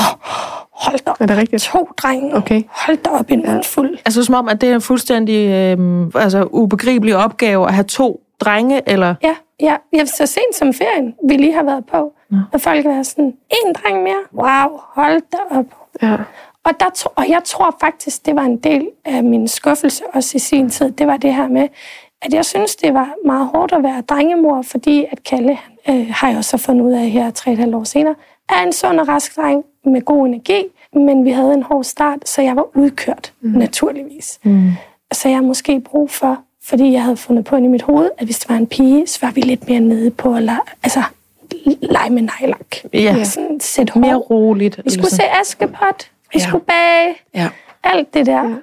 hold da op, Er det rigtigt? to drenge, Okay. hold da op en ja. fuld. Altså som om, at det er en fuldstændig øh, altså, ubegribelig opgave at have to drenge, eller... Ja, ja, ja, så sent som ferien, vi lige har været på, ja. og folk er sådan, en dreng mere, wow, hold da op. Ja. Og, der, tro- og jeg tror faktisk, det var en del af min skuffelse også i sin tid. Det var det her med, at jeg synes, det var meget hårdt at være drengemor, fordi at Kalle, øh, har jeg også fundet ud af her tre et halvt år senere, er en sund og rask dreng med god energi, men vi havde en hård start, så jeg var udkørt, mm. naturligvis. Mm. Så jeg har måske brug for, fordi jeg havde fundet på i mit hoved, at hvis det var en pige, så var vi lidt mere nede på lege, altså, lege med nejlak. Ja. Sådan sæt Mere hår. roligt. Vi skulle se Askepot, vi Ja. skulle bage, Ja. alt det der, ja.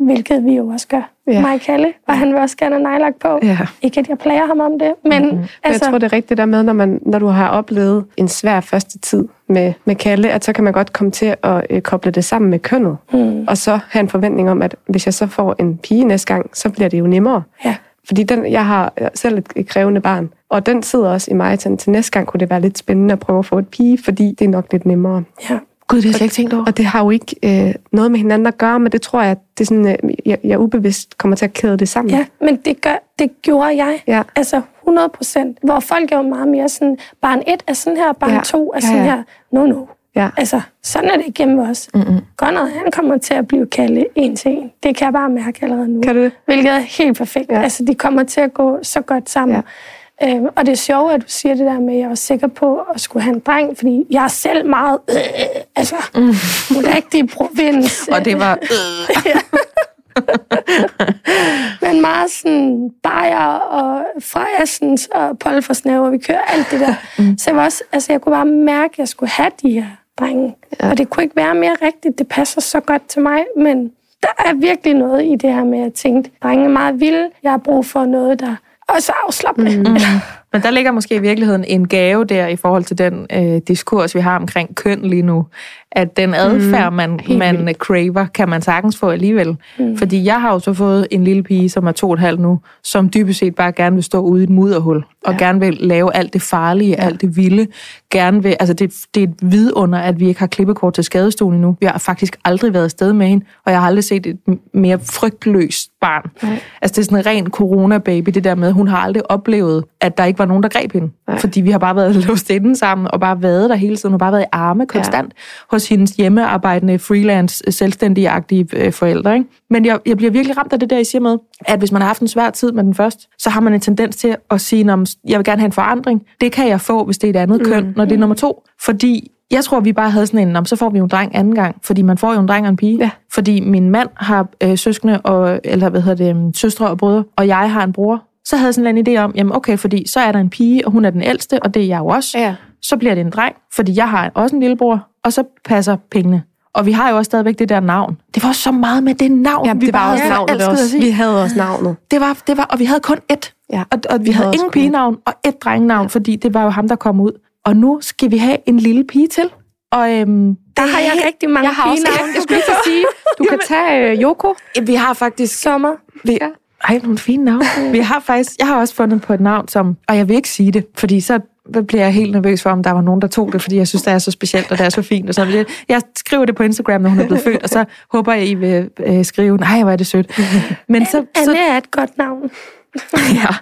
Hvilket vi jo også gør. Ja. Mig Kalle, og han vil også gerne have nejlak på. Ja. Ikke at jeg plager ham om det, men mm-hmm. Altså, altså, jeg tror, det er rigtigt der med, når, man, når du har oplevet en svær første tid med, med Kalle, at så kan man godt komme til at øh, koble det sammen med kønnet. Mm. Og så have en forventning om, at hvis jeg så får en pige næste gang, så bliver det jo nemmere. ja. Fordi den, jeg har selv et, et krævende barn, og den sidder også i mig til, til næste gang kunne det være lidt spændende at prøve at få et pige, fordi det er nok lidt nemmere. ja. Gud, det har jeg slet ikke tænkt over. Og det har jo ikke øh, noget med hinanden at gøre, men det tror jeg, det er sådan, øh, jeg, jeg ubevidst kommer til at kæde det sammen. Ja, men det, gør, det gjorde jeg. Ja. Altså 100 procent. Hvor folk er jo meget mere sådan, barn 1 er sådan her, barn Ja. 2 er Ja, sådan ja. her. No, no. Ja. Altså, sådan er det hjemme os. Mm-hmm. Gunnar, han kommer til at blive kaldet en til en. Det kan jeg bare mærke allerede nu. Kan du? Hvilket er helt perfekt. Ja. Altså, de kommer til at gå så godt sammen. Ja. Øhm, og det er sjovt, at du siger det der med, at jeg var sikker på at skulle have en dreng, fordi jeg er selv meget, øh, altså, mm. rigtig provins. Og det var... Men meget sådan bajer og fra Assens og polfersnæver, vi kører alt det der. Mm. Så jeg, var også, altså, jeg kunne bare mærke, at jeg skulle have de her drenge. Ja. Og det kunne ikke være mere rigtigt. Det passer så godt til mig, men der er virkelig noget i det her med, at jeg tænkte, drenge er meget vilde. Jeg har brug for noget, der også er afslappende. Mm. Men der ligger måske i virkeligheden en gave der i forhold til den øh, diskurs, vi har omkring køn lige nu. At den adfærd, man, man craver, kan man sagtens få alligevel. Mm. Fordi jeg har jo så fået en lille pige, som er to og et halvt nu, som dybest set bare gerne vil stå ude i et mudderhul, og ja. gerne vil lave alt det farlige, ja. alt det vilde. Gerne vil, altså det, det er et vidunder, at vi ikke har klippekort til skadestuen endnu. Vi har faktisk aldrig været afsted med hende, og jeg har aldrig set et mere frygtløst barn. Nej. Altså det er sådan en ren corona-baby, det der med, hun har aldrig oplevet, at der ikke var nogen, der greb hende. Nej. Fordi vi har bare været låst inde sammen, og bare været der hele tiden, og bare været i arme konstant ja. hos hendes hjemmearbejdende, freelance, selvstændige-agtige øh, forældre. Ikke? Men jeg, jeg bliver virkelig ramt af det der, I siger med, at hvis man har haft en svær tid med den første, så har man en tendens til at sige, at jeg vil gerne have en forandring. Det kan jeg få, hvis det er et andet mm. køn, når det er nummer to. Fordi jeg tror, vi bare havde sådan en, "Nå, så får vi jo en dreng anden gang, fordi man får jo en dreng og en pige. Ja. Fordi min mand har øh, søskende, og, eller hvad hedder det, øhm, søstre og brødre, og jeg har en bror. Så havde jeg sådan en idé om, jamen okay, fordi så er der en pige, og hun er den ældste, og det er jeg jo også. Ja. Så bliver det en dreng, fordi jeg har også en lillebror, og så passer pengene. Og vi har jo også stadigvæk det der navn. Det var så meget med det navn, Ja, vi det var bare også navnet elsket også. Vi havde også navnet. Det var, det var, og vi havde kun ét. Ja, og, og vi, vi havde havde ingen pigenavn og ét drengenavn, fordi det var jo ham, der kom ud. Og nu skal vi have en lille pige til. Og øhm, Der har jeg rigtig mange Jeg har også jeg skulle at sige, du kan tage øh, Yoko. Vi har faktisk... Sommer. Vi, ej, nogle fine navne. Vi har faktisk... Jeg har også fundet på et navn, som... Og jeg vil ikke sige det, fordi så bliver jeg helt nervøs for, om der var nogen, der tog det, fordi jeg synes, det er så specielt, og det er så fint. Og sådan. Jeg skriver det på Instagram, når hun er blevet født, og så håber jeg, I vil øh, skrive, nej, hvor er det sødt. Men så, så, Anne er et godt navn. ja.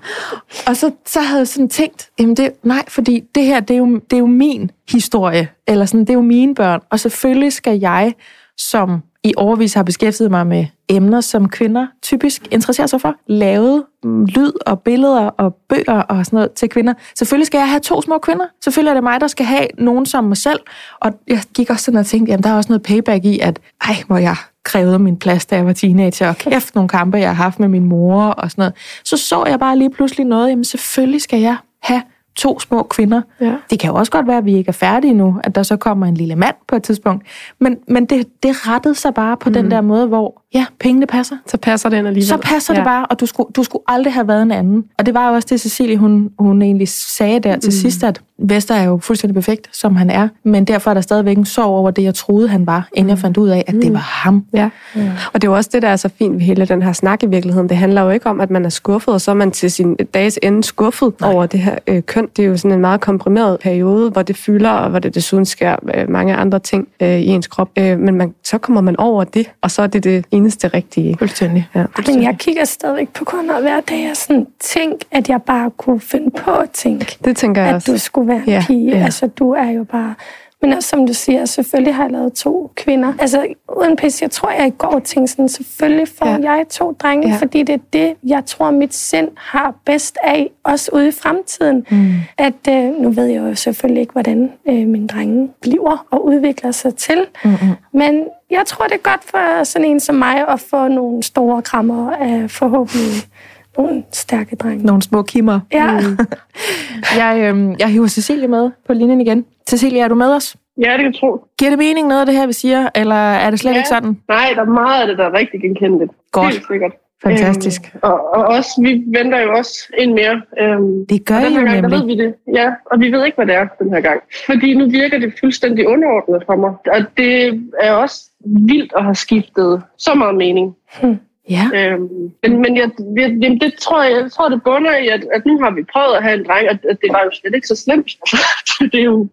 Og så, så havde jeg sådan tænkt, jamen det, nej, fordi det her, det er, jo, det er jo min historie, eller sådan, det er jo mine børn, og selvfølgelig skal jeg, som i overvis har beskæftiget mig med emner, som kvinder typisk interesserer sig for, lavet lyd og billeder og bøger og sådan noget til kvinder. Selvfølgelig skal jeg have to små kvinder. Selvfølgelig er det mig, der skal have nogen som mig selv. Og jeg gik også sådan og tænkte, jamen der er også noget payback i, at ej, hvor jeg krævede min plads, da jeg var teenager, og kæft nogle kampe, jeg har haft med min mor og sådan noget. Så så jeg bare lige pludselig noget, jamen selvfølgelig skal jeg have to små kvinder. Ja. Det kan jo også godt være, at vi ikke er færdige nu, at der så kommer en lille mand på et tidspunkt. Men, men det, det rettede sig bare på mm. den der måde, hvor ja, pengene passer. Så passer den alligevel. Så passer ja. det bare, og du skulle, du skulle aldrig have været en anden. Og det var jo også det, Cecilie, hun, hun egentlig sagde der til mm. sidst, at Vester er jo fuldstændig perfekt, som han er, men derfor er der stadigvæk en sorg over det, jeg troede, han var, inden jeg fandt ud af, at det var ham. Ja, mm. og det er jo også det, der er så fint ved hele den her snak i virkeligheden. Det handler jo ikke om, at man er skuffet, og så er man til sin dages ende skuffet Nej. over det her øh, køn. Det er jo sådan en meget komprimeret periode, hvor det fylder, og hvor det desuden sker øh, mange andre ting øh, i ens krop. Øh, men man, så kommer man over det, og så er det det eneste rigtige. Fuldstændig. Ja. Men jeg kigger stadigvæk på kunder hver dag og sådan tænk, at jeg bare kunne finde på at tænke, Det tænker jeg at også. du skulle være Ja, pige. ja. Altså, du er jo bare... Men også som du siger, selvfølgelig har jeg lavet to kvinder. Altså, uden pis, jeg tror, jeg i går tænkte sådan, selvfølgelig får Ja. jeg to drenge, ja. fordi det er det, jeg tror, mit sind har bedst af, også ude i fremtiden. Mm. At, øh, nu ved jeg jo selvfølgelig ikke, hvordan øh, mine drenge bliver og udvikler sig til. Mm-hmm. Men jeg tror, det er godt for sådan en som mig at få nogle store krammer af forhåbentlig nogle stærke drenge. Nogle små kimmer. Ja. Jeg, øhm, jeg hiver Cecilie med på linjen igen. Cecilie, er du med os? Ja, det kan jeg tro. Giver det mening noget af det her, vi siger, eller er det slet Ja. ikke sådan? Nej, der er meget af det, der er rigtig genkendeligt. Godt. Helt sikkert. Fantastisk. Øhm, og, og også, vi venter jo også en mere. Øhm, Det gør I jo gang, der nemlig. ved vi det. Ja, og vi ved ikke, hvad det er den her gang. Fordi nu virker det fuldstændig underordnet for mig. Og det er også vildt at have skiftet så meget mening. Ja. Øhm, men men jeg, det, det, det tror jeg, jeg tror, det bunder i, at, at nu har vi prøvet at have en dreng, og at det var jo slet ikke så slemt. Det, er jo,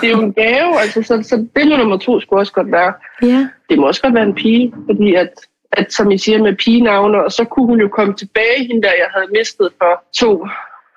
det er jo en gave, altså, så, så det må nummer to skulle også godt være. Ja. Det må også godt være en pige, fordi at, at som I siger med pigenavne, og så kunne hun jo komme tilbage, hende der jeg havde mistet for to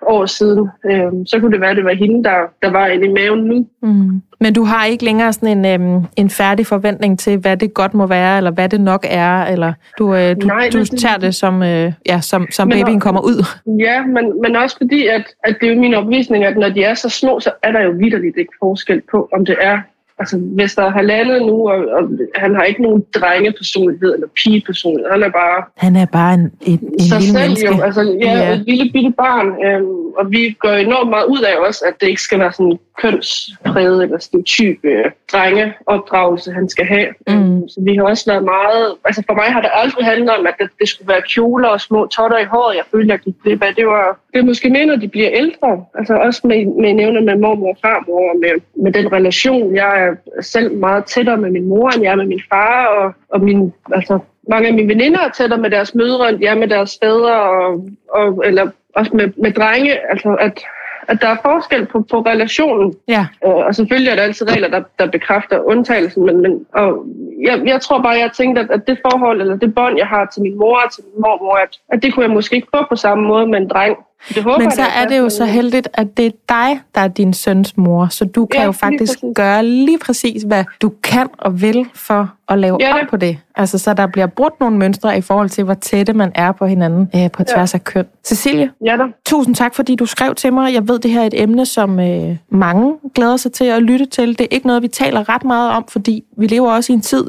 år siden. Øhm, så kunne det være, at det var hende, der, der var inde i maven nu. Mm. Men du har ikke længere sådan en, øhm, en færdig forventning til, hvad det godt må være, eller hvad det nok er, eller du, øh, du, Nej, du det- tager det som, øh, ja, som, som Men- babyen kommer ud. Ja, men, men også fordi, at, at det er jo min opvisning, at når de er så små, så er der jo vidderligt ikke forskel på, om det er Altså, hvis der er halvandet nu, og, og han har ikke nogen drengepersonlighed eller pigepersonlighed, han er bare Han er bare en, en, en sig lille selv menneske. jo. Altså, ja, Ja. et lille bitte barn. Øhm, og vi gør enormt meget ud af også, at det ikke skal være sådan kønspræget eller stereotyp øh, drengeopdragelse, han skal have. Mm. Øhm, så vi har også været meget... Altså for mig har det aldrig handlet om, at det, det skulle være kjoler og små totter i håret. Jeg følte, jeg gik glip af. Det var det er måske mere, når de bliver ældre. Altså også med, med nævner med mormor og farmor, og med, med den relation. Jeg er selv meget tættere med min mor, end jeg er med min far, og, og min, altså, mange af mine veninder er tættere med deres mødre, end jeg er med deres fædre, og, og, eller også med, med drenge. Altså at, at der er forskel på, på relationen. Ja. Øh, og selvfølgelig er der altid regler, der, der bekræfter undtagelsen, men, men og jeg, jeg tror bare, jeg tænkte, at, at det forhold, eller det bånd, jeg har til min mor og til min mormor, at, at det kunne jeg måske ikke få på samme måde med en dreng. Det håber Men jeg, så da, er det jo så heldigt, at det er dig, der er din søns mor, så du kan Ja, jo lige faktisk præcis. gøre lige præcis, hvad du kan og vil for at lave Ja, op på det. Altså, så der bliver brudt nogle mønstre i forhold til, hvor tætte man er på hinanden øh, på tværs af køn. Cecilie, Ja da. tusind tak, fordi du skrev til mig. Jeg ved, det her er et emne, som øh, mange glæder sig til at lytte til. Det er ikke noget, vi taler ret meget om, fordi vi lever også i en tid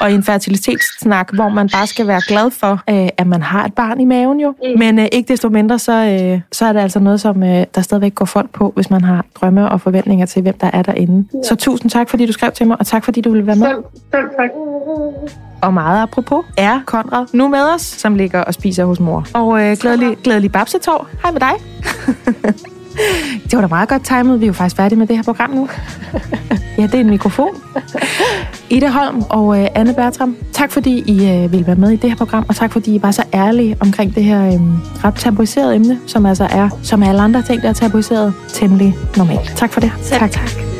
og i en fertilitetssnak, hvor man bare skal være glad for, øh, at man har et barn i maven jo. Mm. Men øh, ikke desto mindre, så, øh, så er det altså noget, som øh, der stadigvæk går folk på, hvis man har drømme og forventninger til, hvem der er derinde. Ja. Så tusind tak, fordi du skrev til mig, og tak, fordi du ville være med. Selv, selv tak. Og meget apropos er Konrad nu med os, som ligger og spiser hos mor. Og øh, glædelig, glædelig babsetår. Hej med dig. Det var da meget godt timet. Vi er jo faktisk færdige med det her program nu. ja, det er en mikrofon. Ida Holm og øh, Anne Bertram, tak fordi I øh, ville være med i det her program, og tak fordi I var så ærlige omkring det her øh, ret tabuiserede emne, som altså er, som alle andre ting, der er tabuiseret, temmelig normalt. Tak for det. Selv tak. tak.